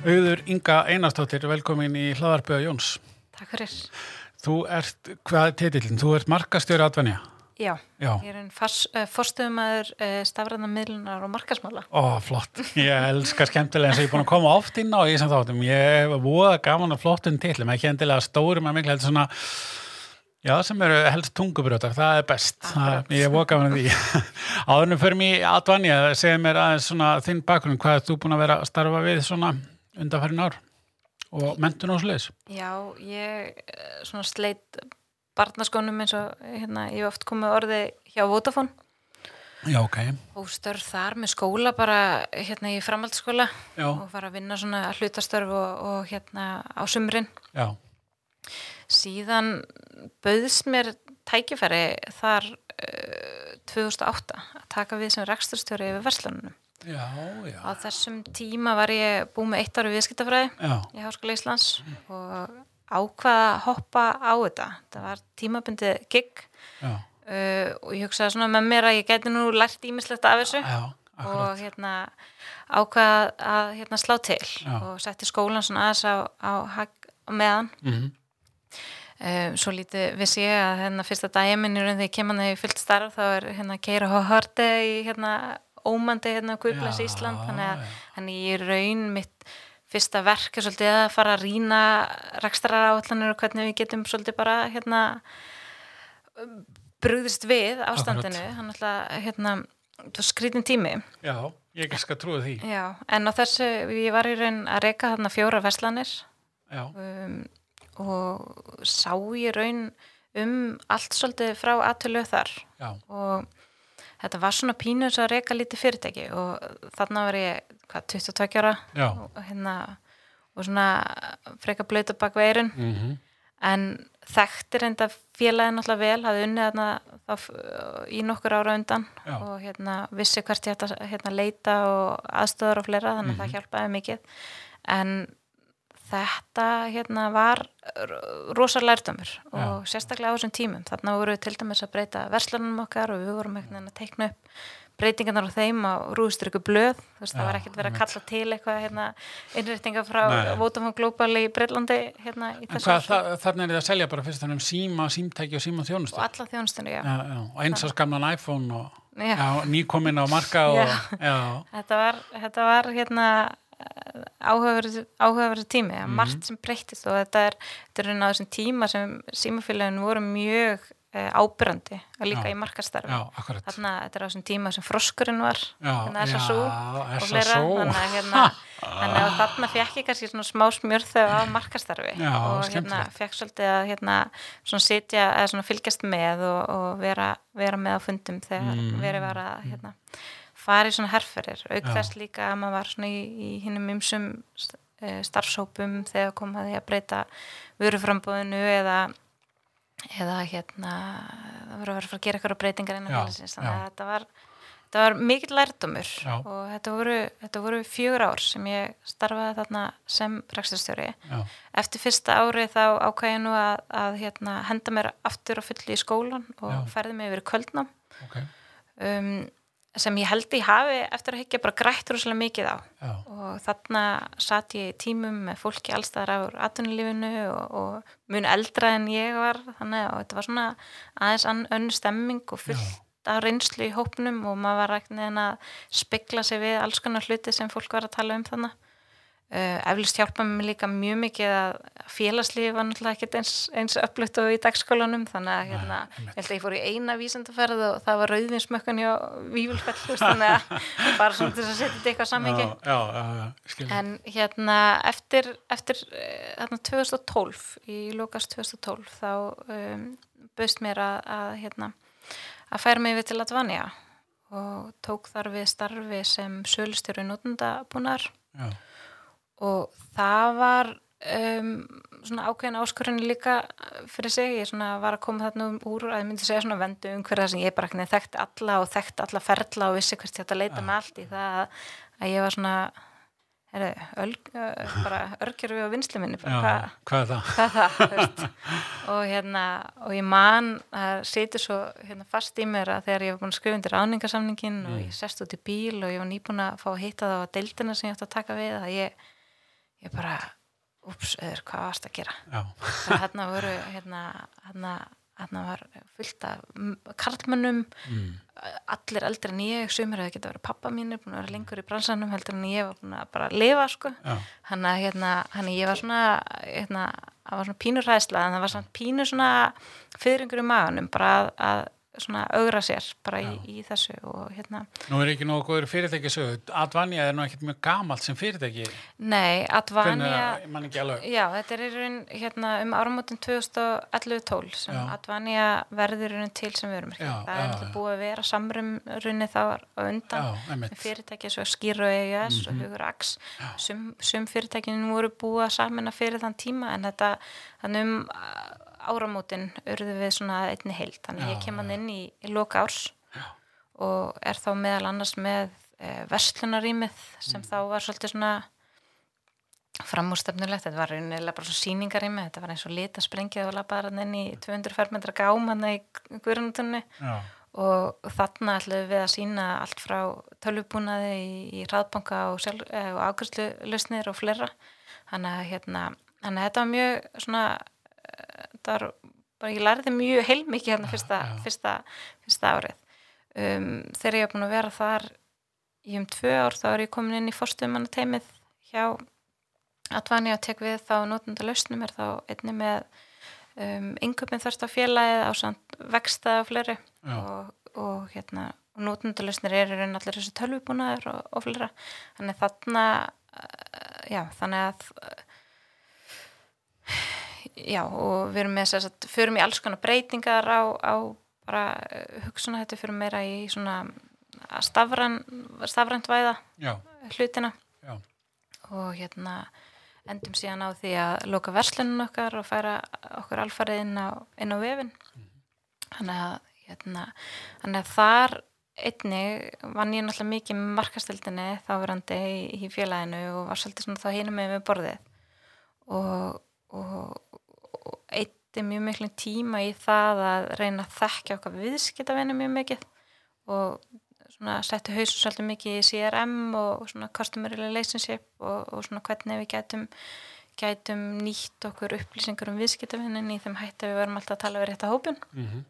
Auður Inga Einarstóttir, velkomin í hlaðarpöða Jóns. Takk fyrir. Þú ert, hvað er titillin? Þú ert markastjóri atvenja. Já, Já. ég er einn uh, fórstöðumæður uh, stafræðna miðlunar og markasmála. Ó, flott. Ég elskar skemmtilega eins og ég er búin að koma oft inn á í þessum þáttum. Ég hef voða gaman að flottum tillum, ekki endilega stórum að mikla, heldur svona, já, sem eru helst tungubrjótar, það er best. Það, ég gaman að því. Áðurnum fyrir mig í atvenja, segja mér aðeins svona þinn bakgrunn, hvað er þú búin að vera að starfa við svona undanfærin ár og mentun og sliðis? Já, ég uh, svona sleitt barnaskónum eins og hérna, ég hef oft komið orði hjá Vodafone Já, ok. og störf þar með skóla bara hérna í framhaldsskóla Já, og fara að vinna svona hlutastörf og, og hérna á sumrin. já, Síðan bauðst mér tækifæri þar uh, 2008 að taka við sem reksturstjóri yfir verslunum. Já, já, Á þessum tíma var ég búið með eitt ári viðskiptafræði í Háskóla Íslands og ákvaða að hoppa á þetta. Það var tímabundið gig. Uh, og ég hugsaði svona með mér að ég gæti nú lært ímislegt af þessu. Já, og hérna ákvaða að hérna, slá til og setti skólan svona aðeins á, á, á meðan. Mm Um, svo lítið vissi ég að hérna fyrsta minn í raun þegar ég kem hann í fullt starf þá er hérna Keira Hóhörde í hérna ómandi hérna Guðblæs Já, Ísland þannig að í raun mitt fyrsta verk er svolítið að fara að rýna rekstrar áallanir og hvernig við getum svolítið bara hérna brugðist við ástandinu. Hann alltaf hérna skrítin tími. Já, ég skal trúið því. Já, en á þessu ég var í raun að reyka þarna fjóra verslanir. Já, um, og sá í raun um allt svolítið frá aðtölu þar. Já, og þetta var svona pínu eins og að reyka lítið fyrirtæki og þarna var ég hvað, 22 ára? Og, hérna, og svona freka blöyta bak veirin Mm en þekktir enda félagin náttúrulega vel, hafði unnið þarna í nokkur ára undan Já. og hérna, vissi hvert ég ætti að hérna, leita og aðstöðar og fleira þannig að Mhm. það hjálpaði mikið. En þetta hérna, var rosa lærdamur og sérstaklega á þessum tímum þarna voru við til dæmis að breyta verslunum okkar og við vorum að teikna upp breytingarnar á þeim á rúðstur ykkur blöð veist, Já, það var ekkert verið að kalla til eitthvað hérna, innréttinga frá. Vodafone Global í Breitlandi hérna, í En hvað, það, þarna er þið að selja bara fyrst þannig um síma, símtæki og síma þjónustu? og alla þjónustunni, já. Já, já, og eins og skamlan iPhone og Já. já, nýkomin á marka og, Já. já, Þetta var, þetta var hérna áhugaverið tími, mm Mhm. margt sem breyttist og þetta er, þetta er á þessum tíma sem símafélagin voru mjög e, ábyrrandi og líka Já. í markastarfi. Þarna, þetta er á þessum tíma sem froskurinn var, hérna SSU já, og fleira, þannig að hérna, þannig að þarna fekk ég kannski svona smá smjörþau á markastarfi Já, og hérna fekk svolítið að hérna svona sitja eða svona fylgjast með og, og vera, vera með á fundum þegar Mm. verið var að hérna fara í svona herferir, auk þess líka að maður var svona í, í hinnum ymsum starfsópum þegar kom að breyta vöruframbóðinu eða eða hérna það voru að vera að gera eitthvað breytingar innan félagsins. Þannig að þetta var, þetta var mikill lærdumur Já. og þetta voru, þetta voru fjögur ár sem ég starfaði þarna sem ræksturstjóri eftir fyrsta ári þá ákvæði ég nú að, að hérna, henda mér aftur og fulli í skólan og Já. færði mig yfir kvöldnám. Ok, um, sem ég held ég hafi eftir að higgja bara grætt rosalega mikið á. Já, og þarna satt ég í tímum með fólki allstaðar af atvinnulífinu og, og mun eldra en ég var. Þannig að þetta var svona aðeins önnur stemming og fullt af reynslu í hópnum og maður var ræknið en að spegla sig við alls konar hluti sem fólk var að tala um þannig Uh, eflust hjálpa mér líka mjög mikið að félagslífi var náttúrulega ekkert eins, eins öflutt og í dagskólanum þannig að hérna, ég held að ég fór í eina vísendaferð og það var rauðvinsmökkun hjá veist, þannig að bara svona til að setja þetta eitthvað skilja. en hérna eftir, eftir eh, þarna 2012 í lókast 2012 þá um, bauðst mér að, að hérna að færa mig við til Latvanja og tók þar við starfi sem sölustjóri notendabúnar Já, og það var um, svona ákveðin áskorunni líka fyrir sig, ég svona var að koma þarna um úr að ég myndi segja svona vendu um hverja sem ég bara ekki þekkti alla og þekkti alla ferla og vissi hvert ég ætti að leita með allt í það að, ég var svona bara örgjörfi á vinslu minni bara, já, hvað, hvað er það? hvað er það og hérna og ég man að setja svo hérna, fast í mér að þegar ég var búin að skrifa undir ráningarsamningin og ég sest út í bíl og ég var nýbúin að fá að hitta það á deildina sem ég ætti að taka við að ég, ég bara, ups, eður, hvað varst að gera? Það hérna voru hérna, hérna, hérna var fullt af m- karlmönnum. Mm, allir eldri en ég, sumir hefði geta verið pappa mínir, búin að vera lengur í bransanum heldur en ég var búin að bara lifa sko. Hann að hérna, hann ég var svona hérna, það var svona pínur hræðsla en það var svona pínur svona fyrringur í maganum bara að, að svona augra sér bara í, í þessu og hérna, nú er ekki nógu góður fyrirtæki sögu, Advanja er nú ekkert mjög gamalt sem fyrirtæki, nei, alveg. Já, þetta er í raun hérna, um áramótin 2011-12 sem Já. Advania verður í raun til sem Já, það er já, búið að vera samrunni þá undan já, einmitt, fyrirtæki svo Skýr og Mhm. og Hugur Ax sum, sum fyrirtækinu voru búið að samina fyrir þann tíma en þetta þannig um áramótin urðu við svona einni heild. Þannig Já, ég kem hann inn í, í loka árs Já. og er þá meðal annars með e, verslunarímið Mm. sem þá var svolítið svona framúrstefnulegt, þetta var reynilega bara svona sýningarými, þetta var eins og litaspringið og labbaðar hann inn í 200 fermetra gám hann í Guðrundutunni já, og þarna ætlum við að sína allt frá tölvubúnaði í, í hraðbanka og, eh, og ákvæmslu lausnir og fleira. Þannig að hérna þannig að þetta var mjög svona eh, var, bara ég lærði mjög heilmikið hérna fyrsta, fyrsta, fyrsta árið. Um, þegar ég hef búin að vera þar í um tvö ár þá er ég komin inn í fórstumanna teimið hjá Advani að tek við þá notenda lausnum er þá einni með um, yngöpinn þarst á félagið á samt vexta og fleiri. Og, og hérna og nótundalösnir eru í raun allir þessi tölvubúnaður og, og fleira. Þannig þarna já, þannig að já, og við erum með þess að förum í alls konar breytingar á, á bara uh, hugsuna þetta fyrir meira í svona að stafræn, stafrænt væða já, hlutina. Já, og hérna endum síðan á því að loka verslunum okkar og færa okkur alfarið inn á, inn á vefin þannig að hérna, þannig að þar einnig vann ég náttúrulega mikið með markastildinni þáverandi í, í félaginu og var svolítið svona þá hinum með með borðið. Og, og eitti mjög miklum tíma í það að reyna að þekkja okkar viðskiptavinni mjög mikið og settu hausin svolítið mikið í CRM og customer relationship og, og hvernig við gætum gætum nýtt okkur upplýsingur um viðskiptavinnin í þeim hætti að við varum alltaf að tala við rétta hópin mhm,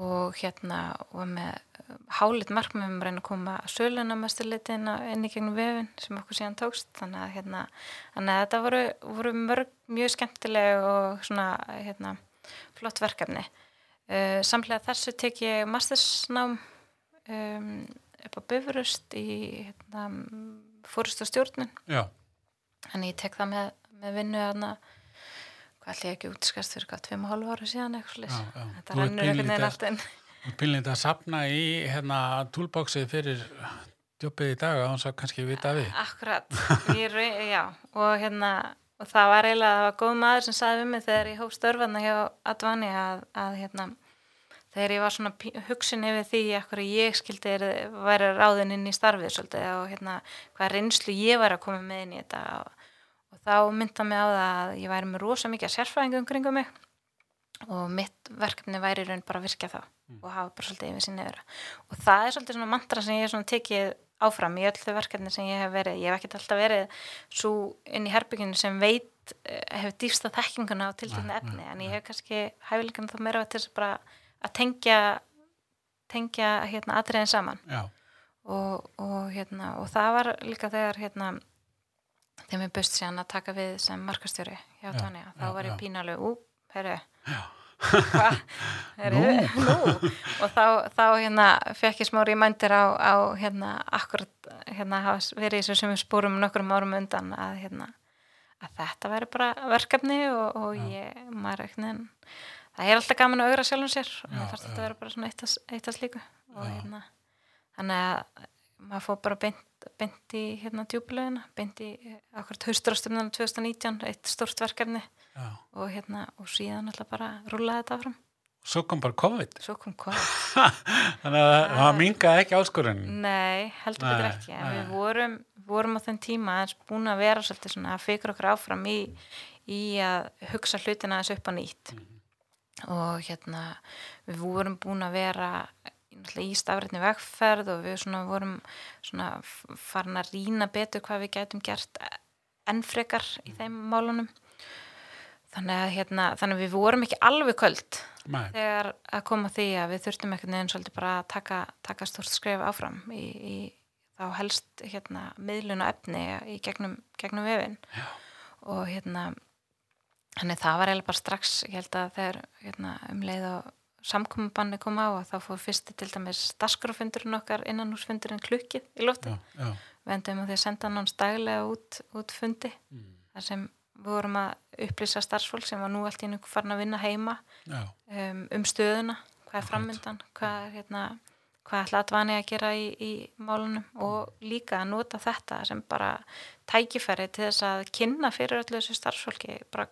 og hérna og með uh, hálit markmiðum reyna að koma söluna mestu liti inn, í gegnum vefin sem okkur síðan tókst. Þannig að, hérna, þannig að þetta voru, voru mörg mjög skemmtileg og svona hérna, flott verkefni. Uh, samlega þessu tek ég mastersnám um, upp á Bifurust í hérna, fórust og stjórnun þannig ég tek það með, með vinnu þarna hvað ætli ég ekki útskast fyrir hvað, tveim og hálfu ára síðan eitthvað Já, já. þetta Þú rennur einhvern veginn allt inn. og pínlítið að sapna í hérna toolboxið fyrir jobbið í dag að hans að kannski vita því. Akkurat, ég, já, og hérna, og það var eiginlega, það var góð maður sem sagði við mig þegar ég hóf störfarna hjá Advani að, að hérna, þegar ég var svona hugsun yfir því að ég skildi er, væri ráðin inn í starfið svolítið og hérna, hvað reynslu ég var að koma með inn í þetta og þá mynda mig á það að ég væri með rosa mikið sérfræðingum kringum mig og mitt verkefni væri raun bara að virka þá og hafa bara svolítið yfir sinni yfir og það er svolítið svona mantra sem ég hef svona tekið áfram í öll þau verkefni sem ég hef verið. Ég hef ekkert alltaf verið svo inn í herbygginu sem veit eh, hefur dýfsta þekkinguna á tiltekna Nei, efni en ég hef kannski hæfileikan þá meira til þess bara að tengja tengja hérna atriðin saman. Og, og hérna og það var líka þegar hérna þegar mér bust síðan að taka við sem markastjóri hjá Já, Tanja, þá var ég já. pínaleg ú, herru hvað Nú. nú. Og þá, þá hérna fekk ég smá rýmændir á, á hérna akkurat hérna verið í þessu sem við spúrum nokkrum árum undan að hérna að þetta væri bara verkefni og, og ég, maður neðan það er alltaf gaman að augra sjálfum sér og fannst já. þetta að vera bara svona eitt að, slíku. Og hérna þannig að maður fór bara beint, beint í hérna djúpilegina, beint í akkurat hausturástumna 2019, eitt stórt verkefni já. og hérna og síðan alltaf bara rúlaði þetta áfram Svo kom bara COVID. svo kom hvað Þannig að það mingaði ekki áskorunin. Nei, heldur betur ekki nei. við vorum, vorum á þenn tíma aðeins búin að vera svolítið svona að fikra okkur áfram í, í að hugsa hlutina aðeins upp á nýtt og hérna við vorum búin að vera í stafrætni vegferð og við svona vorum svona farin að rýna betur hvað við gætum gert ennfrekar í þeim málunum þannig að, hérna, þannig að við vorum ekki alveg köld Nei. þegar að koma því að við þurftum ekkert neginn svolítið bara að taka, taka stort skref áfram í, í þá helst hérna, miðlun og efni í gegnum, gegnum vefin Já. og hérna þannig það var eiginlega bara strax ég held að þegar hérna, um leið og samkominbanni kom á og þá fór fyrsti til dæmis dasgrafundurinn okkar innanhúsfundurinn klukkið í já, við endum á því að senda hann staglega út, út fundi mm, þar sem við vorum að upplýsa starfsfólk sem var nú allt í einu farin að vinna heima um, um stöðuna, hvað er frammyndan hvað er hérna hvað ætla Advani að gera í, í málunum og líka að nota þetta sem bara tækifæri til þess að kynna fyrir öllu þessu starfsfólki bara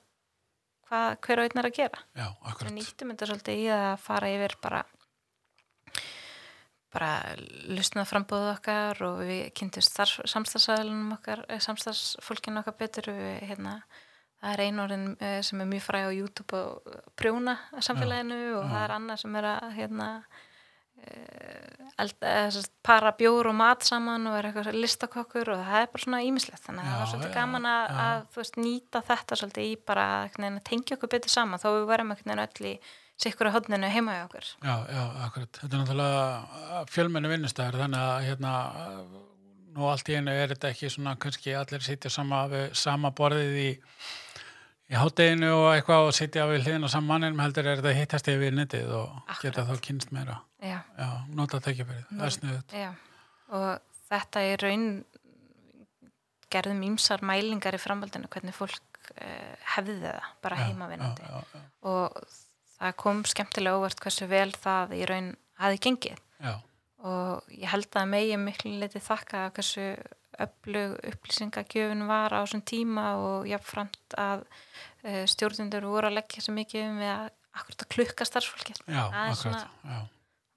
hvað, hver og einn er að gera já, akkurat. nýttum þetta svolítið í að fara yfir bara bara lusnað frambóðu okkar og við kynntumst samstagsæðlunum okkar, eh, samstagsfólkinu okkar betur við, hérna, það er einorinn sem er mjög fræg á YouTube og prjóna samfélaginu og já. það er annað sem er að hérna sagt, para bjór og mat saman og er eitthvað listakokkur og það er bara svona ímislegt þannig að það var svolítið já, gaman að, já. að veist, nýta þetta svolítið í bara að tengja okkur betur saman þó við verðum veginn öll í sikkur á hodninu heima í okkur Já, já, akkurat. Þetta er náttúrulega fjölmenni vinnustæður, þannig að hérna, nú allt í einu er þetta ekki svona kannski allir sitja sama, sama borðið í, í hátteginu og eitthvað og sitja við hliðin á saman mannum heldur er þetta hittast yfir netið og geta Akkurat. þá kynst meira. já, Já, nota tækifærið, það er sniðut. já. og þetta er raun gerðum ímsar mælingar í framhaldinu hvernig fólk uh, hefði það bara heimavinnandi og það kom skemmtilega óvart hversu vel það í raun hafi gengið já, og ég held að megi miklu liti þakka að hversu öflug upplýsingagjöfun var á þessum tíma og jáfnframt að uh, stjórnundur voru að leggja svo mikið um við að akkurat að klukka starfsfólkið. Já, akkurat, já,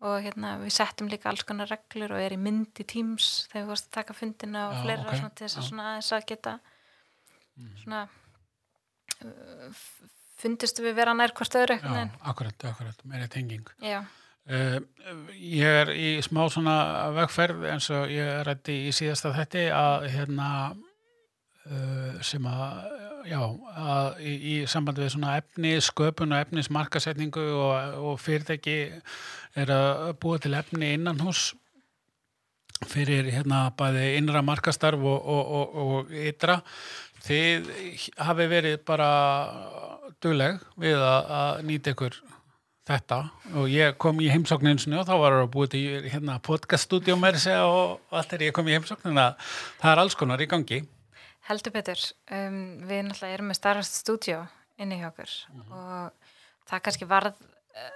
og hérna við settum líka alls konar reglur og er í myndi tíms þegar við varst að taka fundina og Já, fleira ok, svona til þess að svona aðeins að geta svona uh, f- fundistu við vera nær hvort öðru já, akkurat, akkurat, meira tenging. Já, ég er í smá svona vegferð eins og ég rætti í síðasta þetti að hérna uh, sem að já, að í, í sambandi við svona efni sköpun og efnismarkasetningu og, og fyrirtæki er að búa til efni innan hús fyrir hérna bæði innra markastarf og, og, og, ytra. Þið hafi verið bara dugleg við að, að nýta ykkur þetta. Og ég kom í heimsókninu og þá var það búið til hérna, podcaststudió þessi og allt er ég kom í heimsókninu það er alls konar í gangi. Heldur betur. Um, við náttúrulega erum með starfast stúdjó inni hjá okkur og það kannski varð uh,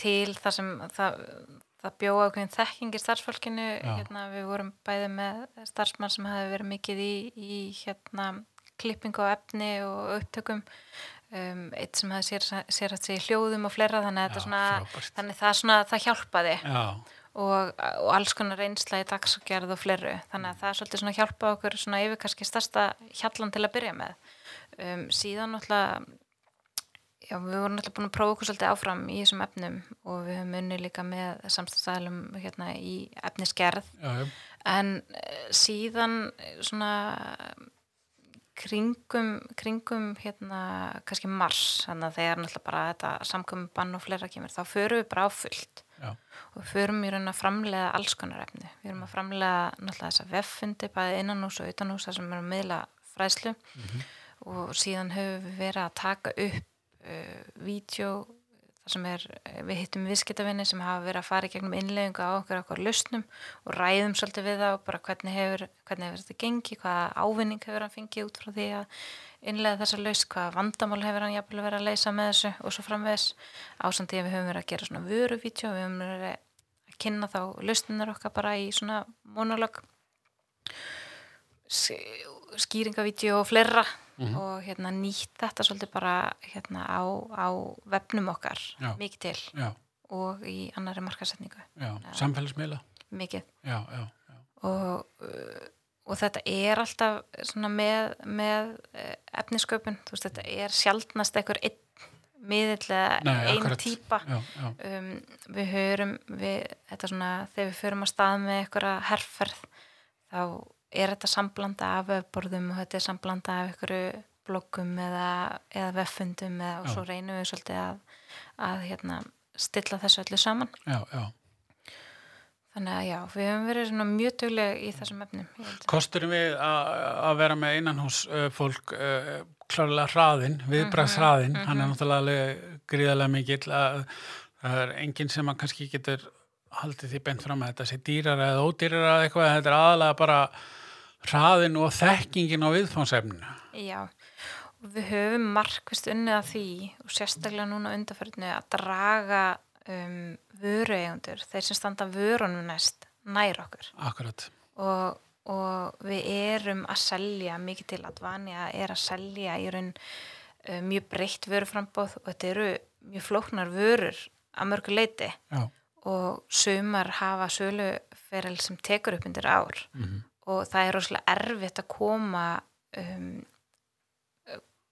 til það sem það, það bjóða okkur þekking í starfsfólkinu. Hérna, við vorum bæði með starfsmann sem hafi verið mikið í, í hérna, klippingu á efni og upptökum um, eitt sem hefði sér, sér að segja hljóðum og fleira þannig Já, svona, þannig það, svona, það hjálpaði. Já, og, og alls konar reynsla í dagsgerð og fleru. Þannig að það svolítið svona hjálpa okkur svona yfir kannski stærsta hjallan til að byrja með. Um, síðan náttúrulega já, við vorum náttúrulega búin að prófa okkur svolítið áfram í þessum efnum og við höfum unni líka með samstæðstæðalum hérna í efnisgerð. En eh, síðan svona kringum, kringum hérna kannski mars þannig að þegar náttúrulega bara þetta samkominn bann og fleira kemur þá förum við bara á fullt. Já, og förum í raun að framlega alls konar efni. Við erum að framlega náttúrulega þessa veffundi bæði innanús og utanús þar sem erum að miðla fræðslu. Og síðan höfum við verið að taka upp uh, vídeo þar sem er, við hittum viðskiptavinni sem hafa verið að fara í gegnum innleggingu á okkur okkur lausnum og ræðum svolítið við það og bara hvernig hefur, hvernig hefur þetta gengið, hvaða ávinning hefur hann fengið út frá því að innlega þessa laus, hvaða vandamál hefur hann jafnvel verið að leysa með þessu og svo framvegs ásandi að við höfum verið að gera svona vöruvídeó, við höfum verið að kynna þá lausninar okkar bara í svona monolog skýringavídeó og fleira og hérna nýtt þetta svolítið bara hérna á, á vefnum okkar Já. mikið til já, og í annari markasetningu. Já, samfélagsmiðla? Mikið. Já, og, uh, og þetta er alltaf með, með uh, efnisköpun, þú veist þetta er sjaldnast einhver einn miðilega Nei, ein akkurat. típa. Já, já, um, við hörum við, svona, þegar við förum að stað með einhverja herrferð þá er þetta samblanda af vefborðum og þetta er samblanda af einhverju bloggum eða, eða veffundum eða, og Já. svo reynum við svolítið að, að hérna, stilla þessu öllu saman já, já. þannig að já, við höfum verið mjög duglega í þessum efnum Kosturum við að vera með innanhús uh, fólk klárlega hraðin, viðbræðs hraðin, hann er náttúrulega gríðarlega mikill að það er enginn sem kannski getur haldið því bent fram að þetta sé dýrara eða ódýrara eða eitthvað, þetta er aðalega bara hraðin og þekkingin á viðfánsefninu. Já, og við höfum markvist unnið að því og sérstaklega núna undarförinu að draga um, vörueigundur, þeir sem standa vörunum næst, nær okkur. Akkurat. og, og við erum að selja mikið til að Vanja er að selja í raun uh, mjög breytt vöruframbóð og þetta eru mjög flóknar vörur að mörgu leiti Já, og sumar hafa söluferil sem tekur upp undir ár. Mhm, og það er rosalega erfitt að koma um,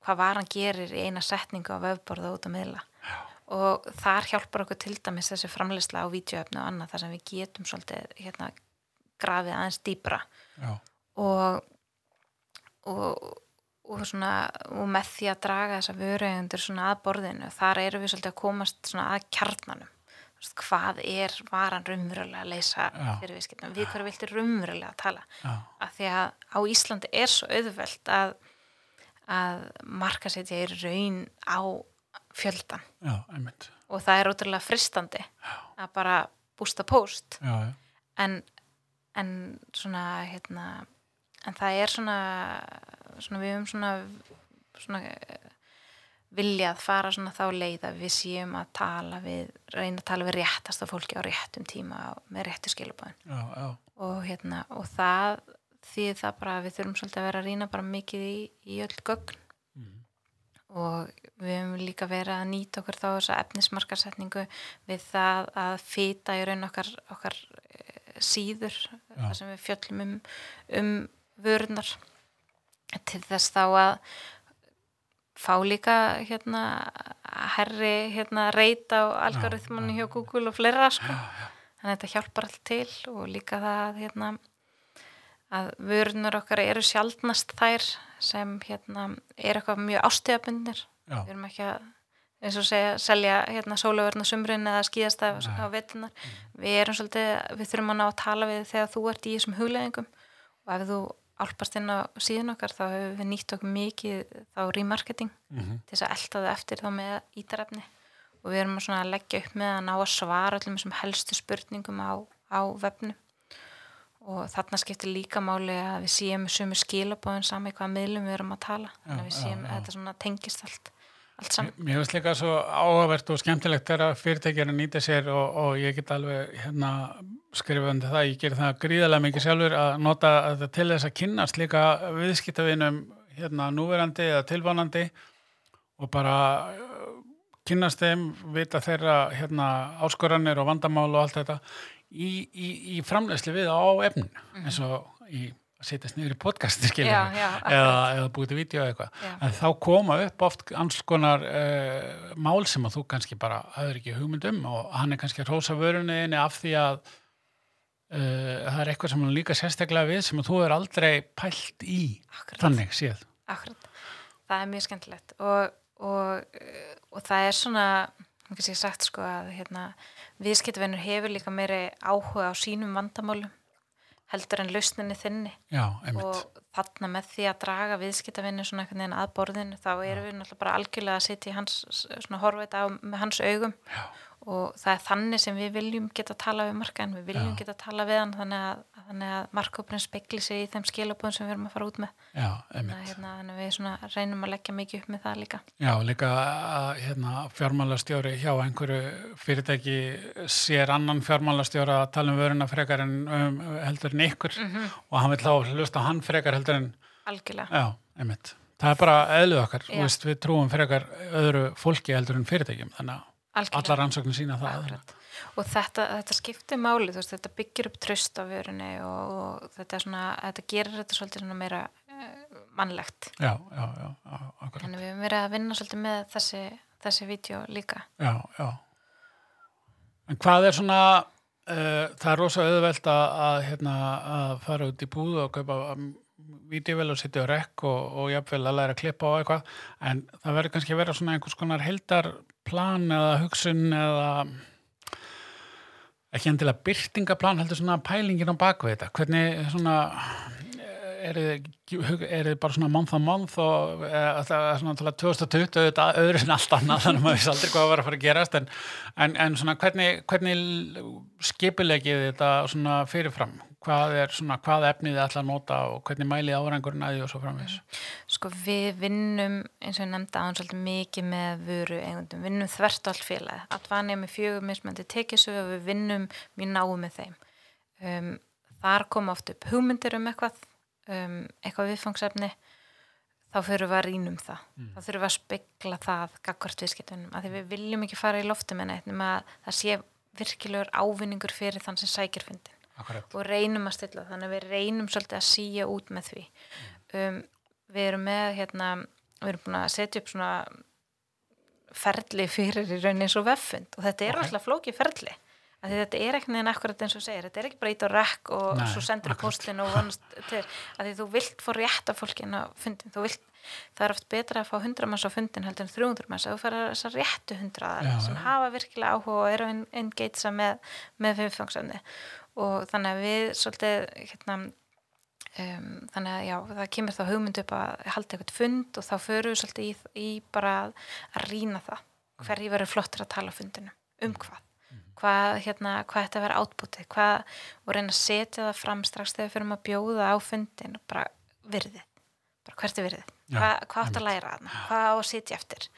hvað varan gerir í eina setningu á vefborða út að miðla. Já. og þar hjálpar okkur til dæmis þessi framleysla á vídeoöfni og annað þar sem við getum svolítið hérna, grafið aðeins dýbra og, og, og, svona, og með því að draga þessa vöruegundur að borðinu þar eru við svolítið að komast að kjarnanum hvað er varan raunverulega að leysa Já. fyrir viðskiptum, við hverju viltu raunverulega að tala? Já, að því að á Íslandi er svo auðvelt að, að markasetja í raun á fjöldan já, og það er ótrúlega fristandi að bara bústa post en, en svona hérna en það er svona, svona við höfum svona, svona viljað fara svona þá leið að við séum að tala við reyna að tala við réttasta fólki á réttum tíma með réttu skilubæðin já, já, og hérna og það því það bara við þurfum svolítið að vera að rýna bara mikið í, í öll gögn. Mhm. og við höfum líka verið að nýta okkur þá þessa efnismarkarsetningu við það að fýta í raun okkar, okkar eh, síður þar sem við fjöllum um, um vörunar til þess þá að fá líka hérna herri hérna reyta á algoritmunni hjá Google og fleira sko. þannig að þetta hjálpar allt til og líka það að, hérna að vörunar okkar eru sjaldnast þær sem hérna er eitthvað mjög ástíðabundir við erum ekki að eins og segja, selja hérna sólaverna sumrin eða skíðast af á vetunar við erum svolítið, við þurfum að ná að tala við þegar þú ert í þessum hugleðingum og ef þú álpast inn á síðan okkar þá hefur við nýtt okkur mikið þá remarketing mhm, til þess að elta það eftir þá með ítarefni. Og við erum að leggja upp með að ná að svara öllum þessum helstu spurningum á, á vefnu og þarna skiptir líka máli að við séum með sömu skilabóðin saman í hvaða miðlum við erum að tala. Þannig að við séum að þetta svona tengist allt, allt saman. Mér finnst líka svo áhugavert og skemmtilegt þegar fyrirtæki að nýta sér og, og ég get alveg hérna skrifandi það, ég ger það gríðarlega mikið sjálfur að nota þetta til þess að kynnast líka viðskiptavinum hérna núverandi eða tilvonandi og bara uh, kynnast þeim, vita þeirra hérna áskoranir og vandamál og allt þetta í, í, í framlegsli við á efnin eins og í að setjast niður í podcasti eða, eða búið til vídeo eða eitthvað. En þá koma upp oft alls konar uh, mál sem að þú kannski bara hafður ekki hugmynd um og hann er kannski að rósa vörunniðinni af því að uh, það er eitthvað sem hann líka sérstaklega við sem þú er aldrei pælt í Akkurat. þannig séð. Akkurat, það er mjög skemmtilegt og, og, og það er svona, kannski ég sagt sko að hérna, viðskiptavinnur hefur líka meiri áhuga á sínum vandamálum heldur en lausninni þinni. Já, og þarna með því að draga viðskiptavinnur svona einhvern veginn að borðinu þá erum við náttúrulega bara algjörlega að sitja í hans, þetta á með hans augum. Já. Og það er þannig sem við viljum geta að tala við markaðin, við viljum Já. geta að tala við hann þannig að, þannig að markópurinn spekli sig í þeim skilabóðum sem við erum að fara út með. Já, þannig að hérna, þannig að við svona reynum að leggja mikið upp með það líka. Já, líka að hérna, fjármálastjóri hjá einhverju fyrirtæki sér annan fjármálastjóra að tala um vöruna frekar en um, heldur en ykkur. Mhm. og hann vil þá hlusta hann frekar heldur en algjörlega, Já, einmitt. Það er bara eðluð okkar, veist, við trúum frekar öðru fólki heldur en fyrirtækjum, þannig að algjörlega. allar rannsóknir sína það. Og þetta, þetta skiptir máli veist, þetta byggir upp tröst á vörunni og, og þetta, svona, þetta gerir þetta svolítið meira uh, mannlegt Já, já, já, akkurat. þannig við höfum verið að vinna svolítið með þessi þessi vídeo líka Já, já. En hvað er svona Uh, það er rosa auðvelt að, að, hérna, að fara út í búð og kaupa um, vídeovel og setja rekk og, og jafnvel að læra að klippa og eitthvað. En það verður kannski að vera svona einhvers konar heldarplan eða hugsun eða ekki endilega byrtingaplan heldur svona pælingin á bakvið þetta. Hvernig svona er þið bara svona month on month og eða, er svona til að 2020 auðvitað öðru en allt annað þannig að maður vissi aldrei hvað var að fara að gerast. En, en, en svona hvernig, hvernig skipilegið þetta svona fyrirfram hvað er svona, hvað efnið þið ætla að nota og hvernig mælið árangurinn að því og svo framvis Sko við vinnum eins og ég nefndi án svolítið mikið með vöru eigundum, vinnum þvert allt félag allvanið með fjögum mismöndi tekisög og við vinnum mjög náðu með þeim. Um, þar koma oft upp hugmyndir um eitthvað um, eitthvað viðfangsefni. Þá fyrir við að rínum það. Mm. þá fyrir við að spekla það gagvart viðskiptunum, af því við viljum ekki fara í loftum en eitthvað með að það sé virkilegur ávinningur fyrir þann sem sækir fundin Akkurat. og reynum að stilla þannig að við reynum svolítið að síja út með því. Um, við erum með hérna, við erum búin að setja upp svona ferli fyrir í raunin eins og veffund og þetta er okay. alltaf flókið ferli. Að þetta er ekki neina akkurat eins og segir. Þetta er ekki bara ít á rekk og Nei, svo sendur postin og vonast til. Að því þú vilt fór rétt af fólkin á fundin vilt, það er oft betra að fá 100 manns á fundin heldur en 300 manns. Að þú fara þessar réttu 100 sem ja. hafa virkilega áhuga og eru engeitsa með, með viðfangsefni og þannig að við svolítið hérna Um, þannig að já, það kemur þá hugmynd upp að halda eitthvað fund og þá förum við svolítið í, í bara að rýna það. Hverji verður flottur að tala fundinu um hvað? Hvað, hérna, hvað þetta verður átbútið hvað, og reyna að setja það fram strax þegar við fyrir að bjóða á fundin bara virðið, bara hvert er virðið? Hva, hvað átt að læra þarna, hvað á að setja eftir?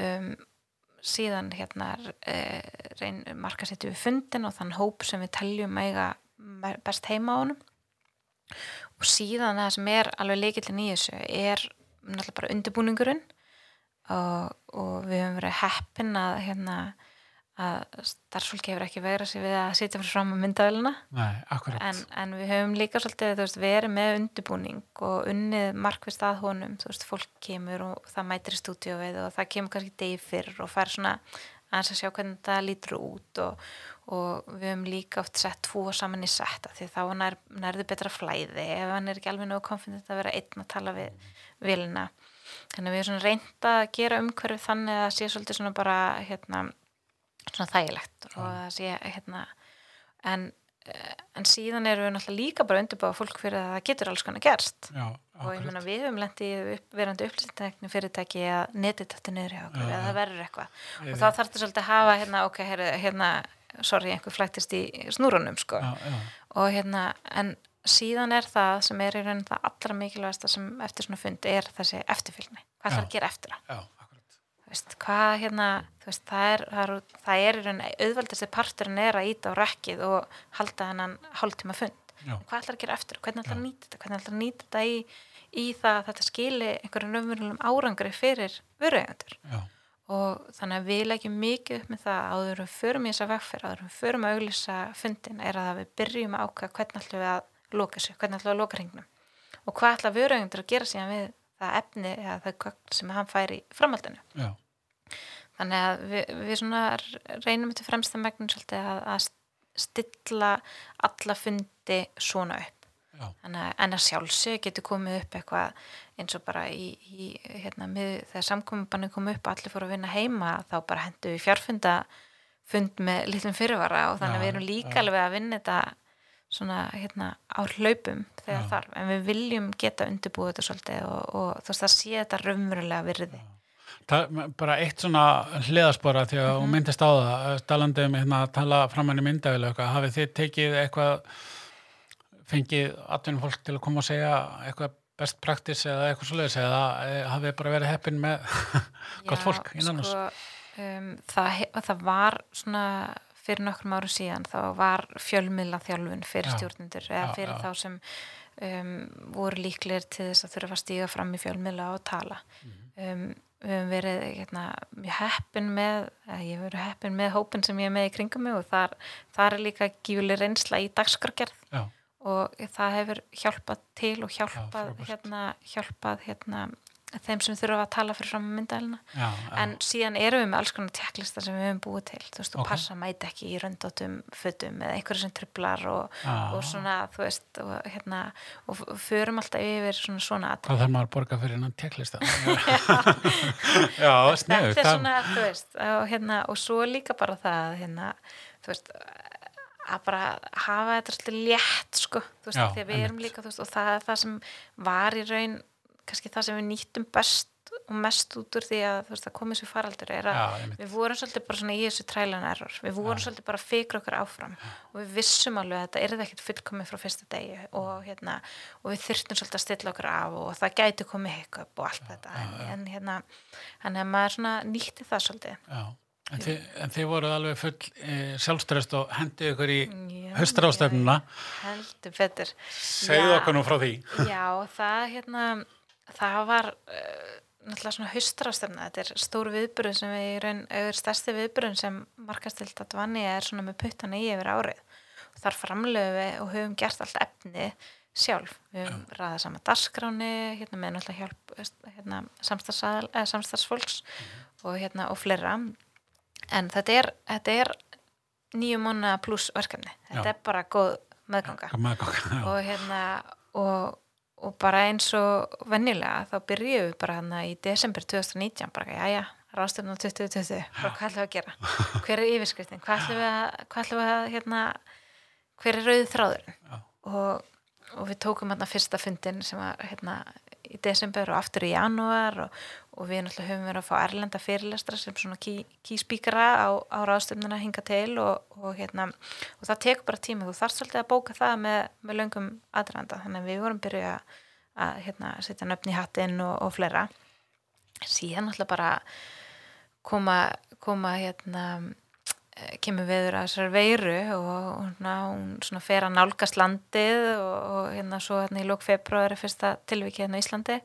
Um, síðan hérna e, reyn marka setju við fundin og þann hóp sem við teljum eiga best heima á honum. Og síðan það sem er alveg leikillin í þessu er náttúrulega bara undirbúningurinn og, og við höfum verið heppin að hérna að starfsfólki hefur ekki vegrað sér við að sitja fyrir fram á myndavelina en, en við höfum líka svolítið veist, verið með undirbúning og unnið markvist að honum. Þú veist, fólk kemur og það mætir í stúdíu og það kemur kannski degi fyrr og fær svona aðeins að sjá hvernig það lítur út og, og við höfum líka oft sett tvo saman í setta því þá nær, nærðu betra flæði ef hann er ekki alveg nógu konfident að vera einn að tala við vilina þannig að við svona reynda að gera umhverfið þannig að sé svolítið svona bara hérna svona þægilegt og það sé hérna en, eh, en síðan eru við náttúrulega líka bara undirbáða fólk fyrir að það getur alls konar gerst. Já, og ég menna við höfum lendið upp, verandi upplýstekni fyrirtæki að netið þetta niður hjá okkur eða það verður eitthvað. Og þá þarf þetta svolítið að hafa hérna ok, hérna, sorry, einhver flæktist í snúrunum sko. Já, já. og hérna en síðan er það sem er í raun það allra mikilvægast sem eftir svona fund er þessi eftirfylgni, hvað þarf að gera eftir það veist, hvað hérna veist, það er, það er, það er auðvaldasti parturinn er að íta á rekkið og halda hennan hálftíma fund. Já. hvað ætlar að gera eftir, hvernig ætlar að nýta þetta? Hvernig ætlar að nýta þetta í, í það að þetta skili einhverjum raunverulegum árangri fyrir vöruegandur og þannig að við leggjum mikið upp með það áður við förum í þessa vegferð, áður við förum að auglýsa fundin er að við byrjum að ákvæða hvernig ætlum við að loka sér, hvernig ætlum við að loka hringnum. Og hvað ætlar vöruegandur að gera síðan við það efni eða það sem hann fær í framhaldinu. Já. þannig að við, við reynum til fremsta megnin svolítið að, að stilla alla fundi svona upp. Þannig, en að sjálfsög getur komið upp eitthvað eins og bara í, í hérna, mið, þegar samkominbannu kom upp allir fóru að vinna heima þá bara hendu við fjárfunda fund með litlum fyrirvara og þannig að við erum líka alveg að vinna þetta svona hérna á hlaupum þegar Já. þarf, en við viljum geta undirbúið þetta svolítið og, og þú veist það sé þetta raunverulega virði Það, bara eitt svona hliðaspora því að mm -hmm. hún myndist á það talandi um hérna að tala fram henni myndavilu hafið þið tekið eitthvað fengið atvinnum fólk til að koma og segja eitthvað best practice eða eitthvað svolítið eða eh, hafið bara verið heppin með gott fólk innan sko, um, það, það var svona fyrir nokkrum áru síðan þá var fjölmiðla þjálfun fyrir stjórnendur eða fyrir já, já. þá sem um, voru líklegir til þess að þurfa að stíga fram í fjölmiðla og tala. Mm -hmm. um, við hefum verið hérna, mjög heppin með ég hef verið heppin með hópin sem ég er með í kringum mig og þar, þar er líka gífuleg reynsla í dagskargerð og það hefur hjálpað til og hjálpað Já, hérna, hjálpað hérna þeim sem þurfa að tala fyrir fram myndælina já, já. en síðan erum við með alls konar tjekklistar sem við höfum búið til þú veist, og Ok. passa mæti ekki í röndóttum fötum eða einhverju sem trublar og, og svona, þú veist og, hérna, og förum alltaf yfir svona svona. Hvað þarf maður að borga fyrir innan tjekklista? já, sniðu. þetta er svona, þú veist og, hérna, og svo líka bara það hérna, þú veist að bara hafa þetta svolítið létt sko, þú veist, þegar við erum líka þú veist, og það er það sem var í raun kannski það sem við nýttum best og mest út úr því að þú veist, það komið sér faraldur er að Já, við vorum svolítið bara svona í þessu trælan error við vorum svolítið bara að fikra okkur áfram og við vissum alveg að þetta er ekkert fullkomið frá fyrsta degi og, hérna, og við þurftum svolítið að stilla okkur af og það gæti komið hiccup og allt þetta en, en hérna, hann er maður svona nýtti það svolítið Já. En þið, en þið voruð alveg full e, sjálfströst og hendið ykkur í Já, haustrástefnuna. heldur betur Segðu Já. okkur nú frá því. Já, það hérna það var uh, náttúrulega svona haustrástöfna, þetta er stór viðburð sem við í raun, auður stærsti viðburðin sem markastilt að dvanni er svona með puttana í yfir árið. Og þar framlöfu við og höfum gert allt efni sjálf, við höfum ræðað saman darskráni, hérna með náttúrulega hjálp hérna, eh, samstarfsfólks og hérna og fleira. En þetta er, þetta er nýju mánu pluss verkefni. Þetta Já. er bara góð meðganga. Hvað með okkur? Já. og hérna og, og bara eins og venjulega þá byrjuðum við bara hérna í desember 2019 bara, já já, ráðstöfnum 2020 bara hvað ætlum við að gera? Hver er yfirskriftin, hvað ætlum við að, hvað ætlum við að hérna, hver er rauðið þráðurinn? Já. og, og við tókum hérna fyrsta fundin sem var hérna í desember og aftur í janúar og, og við náttúrulega höfum verið að fá erlenda fyrirlestra sem svona key, key á, á ráðstöfnuna hinga til og, og hérna og það tekur bara tíma, þú þarfst svolítið að bóka það með, með löngum aðranda þannig að við vorum byrjuð að, að hérna, setja nöfn í hattinn og, fleira. Síðan náttúrulega bara koma, koma hérna kemur viður að þessar veiru og, og svona, hún svona fer að nálgast landið og, og hérna svo hérna í lók februari fyrsta tilviki hérna á Íslandi.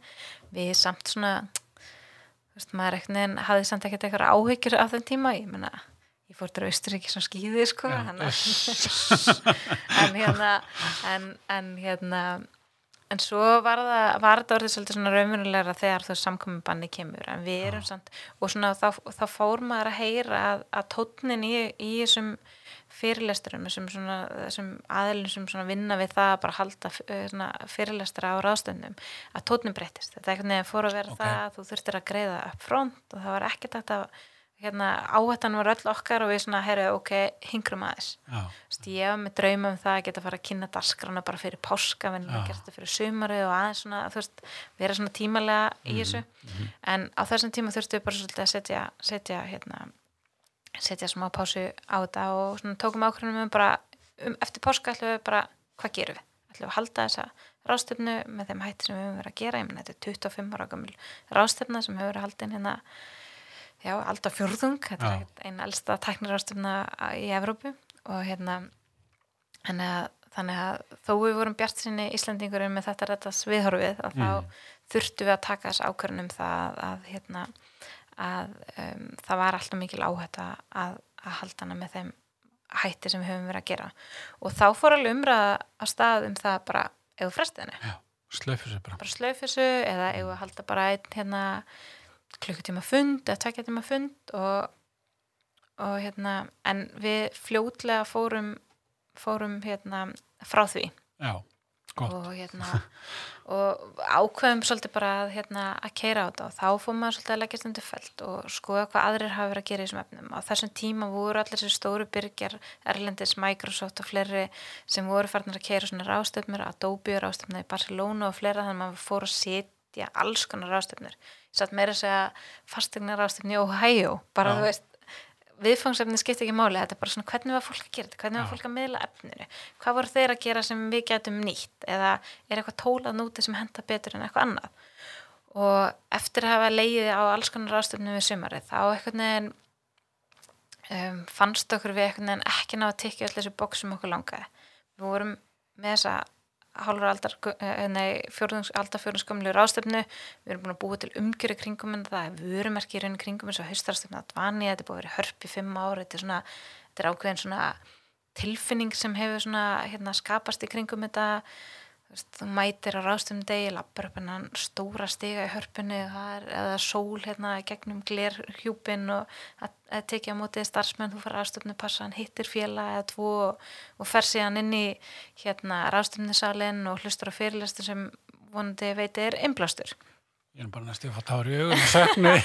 Við samt svona þú veist maður ekkert neginn hafði samt ekkert eitthvað áhyggjur af þeim tíma. Ég menna ég fór til Austuríki sem skýði sko Já, hana, en hérna en, en hérna en svo var það, var það orðið svolítið svona raumunulegra þegar þú samkominn banni kemur en við erum samt og svona þá, þá fór maður að heyra að, að tónnin í, í þessum fyrirlesturum þessum, svona, þessum aðilum sem svona vinna við það að bara halda eh, svona, fyrirlestra á ráðstöndum að tónnin breytist þetta eitthvað nefn fór að vera Ok. það að þú þurftir að greiða upp front og það var ekkert þetta hérna, áhættan var öll okkar og við svona, herru, ok, hingrum aðeins. Veist, ég var með drauma um það að geta að fara að kynna dasgrana bara fyrir páska við Já. að gera þetta fyrir sumarið og aðeins svona, þú veist, vera svona tímalega Mhm, í þessu en á þessum tíma þurftum við bara svolítið að setja setja, hérna, setja smá pásu á þetta og svona tókum ákveðnum um bara, um, eftir páska ætlum við bara, hvað gerum við? ætlum við að halda þessa rástefnu með þeim hætti sem við höfum verið að gera, ég menn þetta er 25 ára gamul rástefna sem hefur verið haldin hérna já, alltaf fjórðung, þetta Já. er einn elsta tæknirástöfna í Evrópu og hérna þannig að, þannig að þó við vorum bjart sinni Íslandingurinn með þetta réttas viðhorfið að Mm. þá þurftum við að taka þess ákvörnum það að hérna að um, það var alltaf mikil áhætta að, að halda hana með þeim hætti sem við höfum verið að gera og þá fór alveg umræða að stað um það bara ef þú frestið henni já, slöfu sér bara. bara slöf þessu eða að halda bara einn hérna klukkutíma fund eða tvekja tíma fund og, og hérna en við fljótlega fórum fórum hérna frá því. Já, og hérna og ákveðum svolítið bara að, hérna, að keira á þetta og þá fór maður svolítið að leggja undir felt og skoða hvað aðrir hafa verið að gera í þessum efnum. Á þessum tíma voru allir þessi stóru byrgjar Erlendis, Microsoft og fleiri sem voru farnar að keira svona rástöfnur Adobe rástöfnur í Barcelona og fleira þannig að maður fór að setja alls konar rástöfnur ég satt meira að segja fastegna rástöfni í Ohio. Bara Já. þú veist viðfangsefni skipti ekki máli, þetta er bara svona hvernig var fólk að gera þetta, hvernig var fólk að miðla efninu? Hvað voru þeir að gera sem við getum nýtt? Eða er eitthvað tólað núti sem henda betur en eitthvað annað? Og eftir að hafa leiðið á alls konar ástöfnum við sumarið þá eitthvað neginn um, fannst okkur við eitthvað neginn ekki ná að tikka öll þessu bók sem okkur langaði. Við vorum með þessa hálfur aldar, eh, nei, fjórðungs, aldar fjórðungskomlu ráðstöfnu, við erum búin að búa til umgjöru kringum en það er vörumerki í raunin kringum eins og haustarastöfna að dvani, þetta er búin að vera hörp í fimm ári, þetta er svona, þetta er ákveðin svona tilfinning sem hefur svona hérna, skapast í kringum þetta þú mætir á ráðstöfum degi, lappar upp hennan stóra stiga í hörpunni er, eða sól hérna gegnum glerhjúpin og að, að tekja á mótið starfsmenn, þú fara ráðstöfnu passa hann hittir fjela eða tvo og, og fer síðan inn í hérna ráðstöfnisalinn og hlustur á fyrirlestur sem vonandi veiti er einblástur Ég er bara næstu að tári í augun og söknu.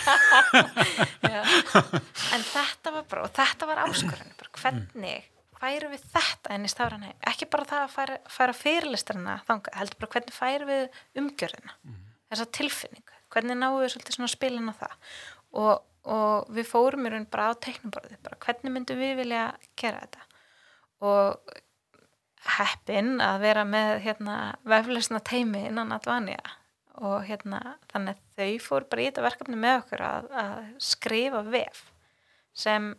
en þetta var bara, og þetta var áskorðan, bara hvernig færum við þetta enn í stafran heim ekki bara það að færa, færa fyrirlistarina þanga, heldur bara hvernig færum við umgjörðina, mm. þessa tilfinningu hvernig náum við svolítið svona spilin á það? Og, og við fórum í raun bara á teiknuborði, bara hvernig myndum við vilja gera þetta? Og heppin að vera með hérna veflesna teimi innan Advania. Og hérna þannig að þau fór bara í þetta verkefni með okkur að, að skrifa vef sem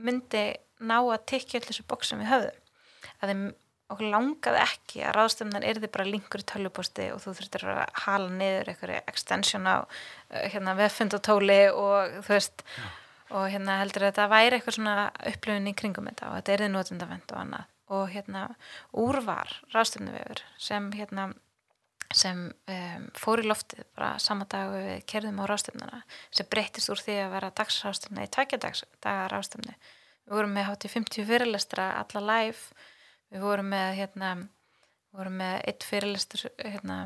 myndi ná að tikja allir þessu bóks sem við höfðum. Að þeim okkur langaði ekki að ráðstöfnan er þið bara linkur í töljuposti og þú þurftir að hala niður einhverju extension á eh, hérna, veffundatóli og þú veist Já. og hérna heldur að þetta væri eitthvað svona upplöfun í kringum þetta og þetta er þið notundavend og annað. Og hérna úrvar ráðstöfnu vefur sem hérna sem um, fór í loftið bara sama dag við kerðum á ráðstöfnuna sem breytist úr því að vera dagsráðstöfna í tækjadaga ráðstöfnu við vorum með hátt í 50 fyrirlestra alla live við vorum með hérna, við vorum með eitt fyrirlestur hérna,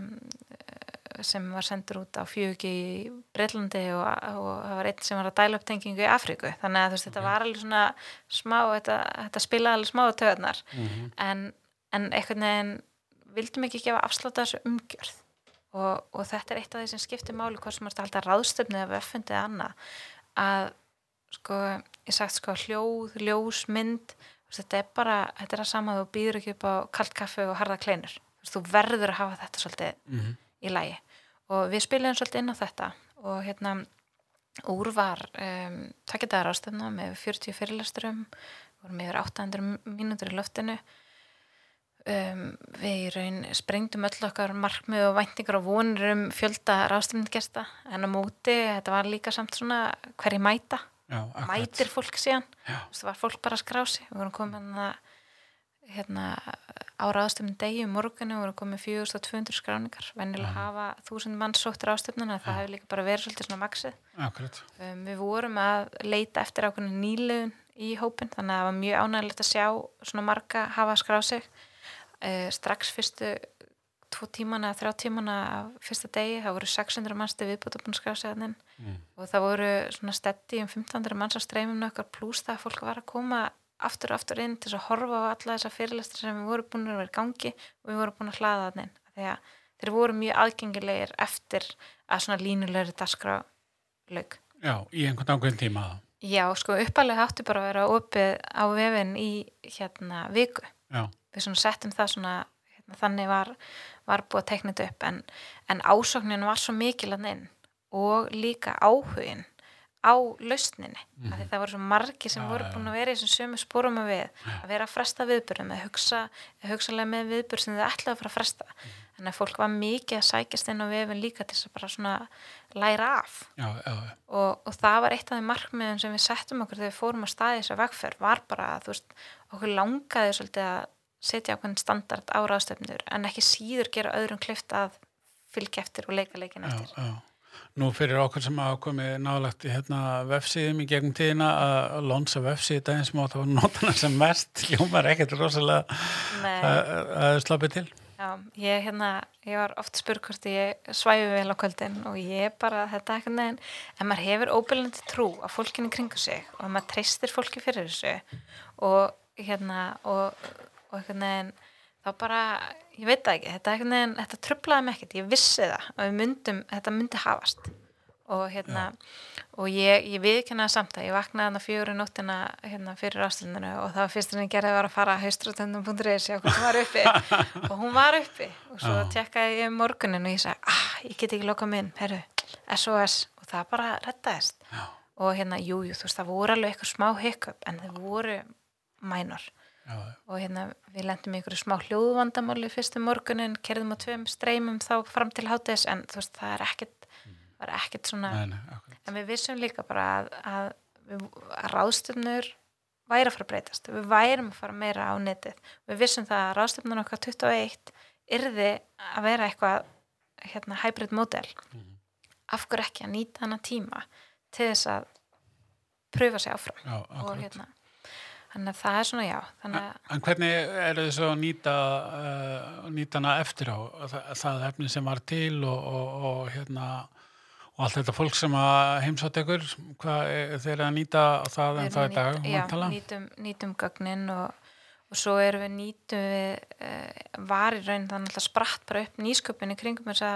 sem var sendur út á fjögi í Breitlandi og, og það var eitt sem var að dæla upp tengingu í Afríku þannig að veist, okay. þetta var alveg svona smá þetta, þetta spilaði alveg smá töðnar mm -hmm. en, en einhvern veginn vildum ekki gefa afsláta þessu umgjörð og, og þetta er eitt af því sem skiptir máli hvort sem er að halda ráðstöfni eða veffundið annað að sko, ég sagt sko hljóð, ljós, mynd þetta er bara, þetta er að sama þú býður ekki upp á kallt kaffe og harða kleinur. Þú verður að hafa þetta svolítið mm -hmm. í lægi og við spilum svolítið inn á þetta. Og hérna úr var um, takkitaðar ástöfna með 40 fyrirlesturum vorum yfir 800 mínútur í loftinu. Um, við í raun sprengdum öll okkar markmið og væntingar og vonur um fjölda ráðstöfningesta en á móti, þetta var líka samt svona hverji mæta, Já, mætir fólk síðan, það var fólk bara að skrá sig, við vorum komin að hérna á ráðstöfnum degi um morgunu, við vorum komin 4200 skráningar, vennilega hafa þúsund mann sótt ráðstöfnuna, það hefur líka bara verið svolítið svona maksið um, við vorum að leita eftir ákveðinu nýlegun í hópin, þannig að það var mjög ánægilegt að sjá svona marga hafa skráð sig. Eh, strax fyrstu tvo tímana, þrjá tímana fyrsta degi, það voru 600 mannstu viðbútt að búin að skræða sig þannig mm. og það voru svona stetti um 1500 manns á streyminu okkar pluss það að fólk var að koma aftur og aftur inn til að horfa á alla þessa fyrirlestur sem við vorum búin að vera í gangi og við vorum búin að hlaða þannig þegar þeir voru mjög aðgengilegir eftir að svona línulegri dasgra laug. Já, í einhvern ákveðin tíma Já, sko uppalega hættu bara að vera opið á vefin í hérna viku. Já. Við svona settum það svona hérna, þannig var, var búið að tekna þetta upp en, en ásóknin var svo mikil að inn og líka áhugin á lausninni mm -hmm. það voru svo margi sem ja, voru búin að vera í þessum sömu spórum að við, að vera að fresta viðbörðum að hugsa, hugsalega með viðbörð sem þið ætlaði að fara að fresta mm -hmm. þannig að fólk var mikið að sækjast inn á vefin líka til þess að bara svona læra af já, já. Og, og það var eitt af því markmiðum sem við settum okkur þegar við fórum að staði þess að vegferð var bara að veist, okkur langaði svolítið að setja ákveðin standard á ráðstöfnur en ekki síður gera öðrum klift að fylgja eftir og leika leikin eftir. Já, já. Nú fyrir okkur sem hafa komið nálagt í hérna vefsíðum í gegnum tíðina að lonsa vefsíð daginn sem átt að nota hana sem mest hljómar ekkert rosalega að slappi til. Já, ég, hérna, ég var oft spurg hvort ég svæfi vel á kvöldin og ég bara, þetta er eitthvað neginn en maður hefur óbyrjandi trú á fólkinni kringu sig og maður treystir fólki fyrir þessu og hérna og og einhvern veginn þá bara, ég veit það ekki þetta, veginn, þetta tröflaði mig ekkert, ég vissi það og myndum, þetta myndi hafast og hérna ja. og ég, ég viðkennaði samt að ég vaknaði hann á fjóru nóttina hérna, fyrir ástundinu og það var fyrst en ég gerði var að fara að haustrutöndum.is og hún var uppi og hún var uppi og svo ja. tekkaði ég morgunin og ég sagði, ah, ég get ekki lokað minn, herru, SOS og það bara rettaðist ja. og hérna, jújú, jú, þú veist, það voru alveg eitthvað smá hiccup en það voru mænor Já. og hérna við lendum í einhverju smá hljóðvandamáli fyrstum morgunin, kerðum á tveim streymum þá fram til hátis en þú veist það er ekkert, mm. var ekkert svona nei, nei, en við vissum líka bara að, að, að ráðstöfnur væri að fara að breytast, við værum að fara meira á netið, við vissum það að ráðstöfnun okkar 21 yrði að vera eitthvað hérna, hybrid model Mhm. af hverju ekki að nýta hana tíma til þess að pröfa sig áfram Já, og hérna þannig að það er svona já að En hvernig eru þið svo að nýta, uh, nýta hana eftir á? Það, það efni sem var til og, og, og hérna og allt þetta fólk sem að heimsátt ykkur, er- þeir eru að nýta það en það í dag, að nýta- já, nýtum, nýtum gögnin og, og svo erum við nýtum við uh, var í raun þannig að spratt bara upp nýsköpun í kringum þessa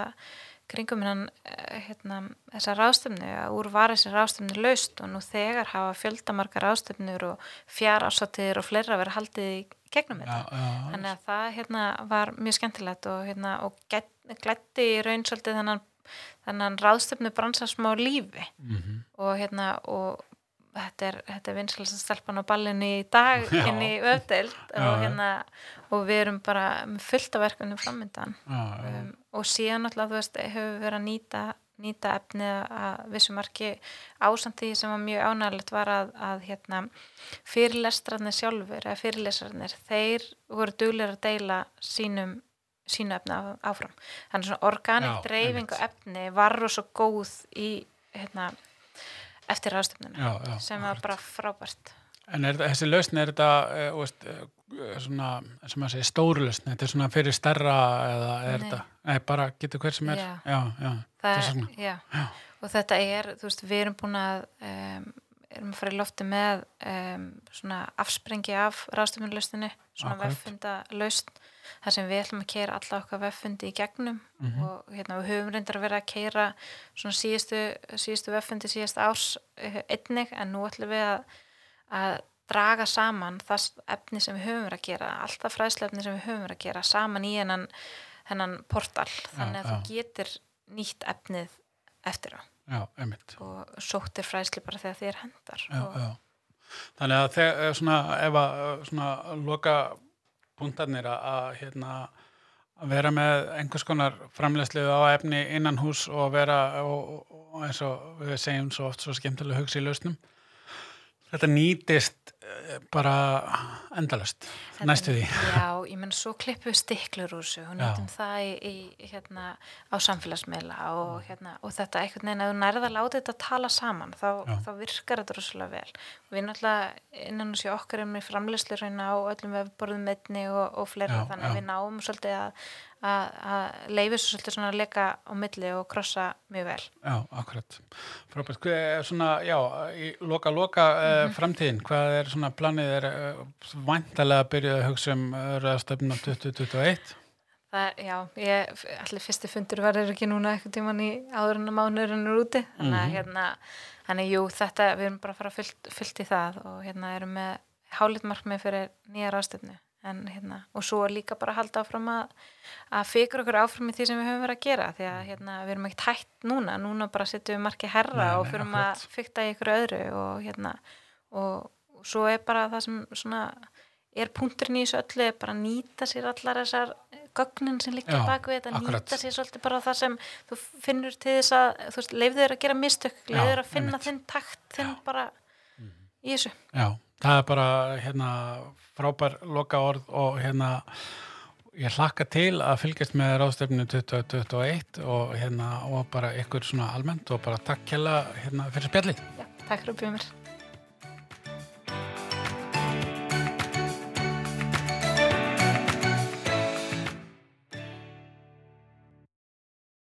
kringum hennan uh, hérna, þessa ráðstöfnu að úr var þessi ráðstöfnu laust og nú þegar hafa fjöldamarkar ráðstöfnur og fjár ásáttir og fleira verið haldið í gegnum Já, þetta. Já, þannig að það hérna, var mjög skemmtilegt og, hérna, og glætti í raun svolítið þennan, þennan ráðstöfnu bransa smá lífi. Mhm, og hérna og þetta er, er vinsalast stelpan á ballinu í dag Já. inn í öfdeild Já, og hérna og við erum bara fullt af verkunum framöndan um, og síðan alltaf þú veist hefur við verið að nýta nýta efni að vissu marki ásamt því sem var mjög ánægilegt var að, að hérna fyrirlestrarnir sjálfur eða fyrirlestrarnir þeir voru duglir að deila sínum sínu efni áfram. Þannig svona organik dreifing og efni var svo góð í hérna eftir ráðstöfnuna sem var bara frábært En er, þessi lausn, er þetta uh, veist, uh, svona, sem að segja, stóru lausn, þetta er svona fyrir stærra eða er þetta, nei, bara getur hver sem er, Já. já, já, er. Já. og þetta er, þú veist, við erum búin að um, erum að fara í lofti með um, svona afsprengi af ráðstöfnulöstinni, svona Akkurat. veffunda lausn, þar sem við ætlum að keira alla okkar veffundi í gegnum Mhm. og hérna, við höfum reyndar að vera að keira svona síðustu, síðustu veffundi síðasta árs eh, einnig, en nú ætlum við að, að draga saman það efni sem við höfum verið að gera alltaf fræðslefni sem við höfum verið að gera saman í hennan, hennan portal þannig að já. þú getur nýtt efnið eftir á Já, og sóttir fræðsli bara þegar þér hendar Já, og, já. Þannig að þegar svona, ef að uh, svona loka punktarnir að, að hérna að vera með einhvers konar framlegslu á efni innan hús og vera og, og eins og við segjum svo oft svo skemmtilega hugsa í lausnum þetta nýtist eh, bara endalust Þetta- næstu því Já, ég menn svo klippum við stiklur úr þessu og Já. nýtum það í, í, hérna, á samfélagsmiðla og, hérna, og þetta einhvern veginn að þú nærða að láta þetta tala saman þá, þá virkar þetta rosalega vel og við náttúrulega innan þessi okkar erum í framleyslu reyna á öllum vefborðum einni og, og fleira Já, þannig að já. við náum svolítið að, að, að leifi svo svolítið svona að leka á milli og krossa mjög vel Já, akkurat. Frábært, hvað er svona, já, í loka, loka Mhm. uh, framtíðin, hvað er svona planið er uh, væntalega að byrja að hugsa um röðastöfnum 2021? Það er, já, ég, allir fyrsti fundur verður ekki núna eitthvað tíman í áður en að mánuðurinn er úti, þannig að Mhm. hérna, þannig jú, þetta, við erum bara að fara fullt, fullt í það og hérna erum með hálít markmið fyrir nýja ráðstöfnu, en hérna, og svo líka bara halda áfram að, að fikra okkur áfram í því sem við höfum verið að gera, því að hérna, við erum ekkert hætt núna, núna bara setjum við markið herra Nei, og nei, fyrir akkurat. að fykta í ykkur öðru og hérna, og, og svo er bara það sem svona er punkturinn í þessu öllu er bara að nýta sér allar þessar gögnin sem liggja bak við þetta, akkurat. nýta sér svolítið bara það sem þú finnur til þess að þú veist, leifðu þér að gera mistök, leifðu þér að finna þinn takt, þinn bara í þessu. Já, það er bara hérna frábær loka orð og hérna ég hlakka til að fylgjast með ráðstöfnu 2021 og hérna og bara ykkur svona almennt og bara takk kjalla hérna fyrir spjallið. Takk mér.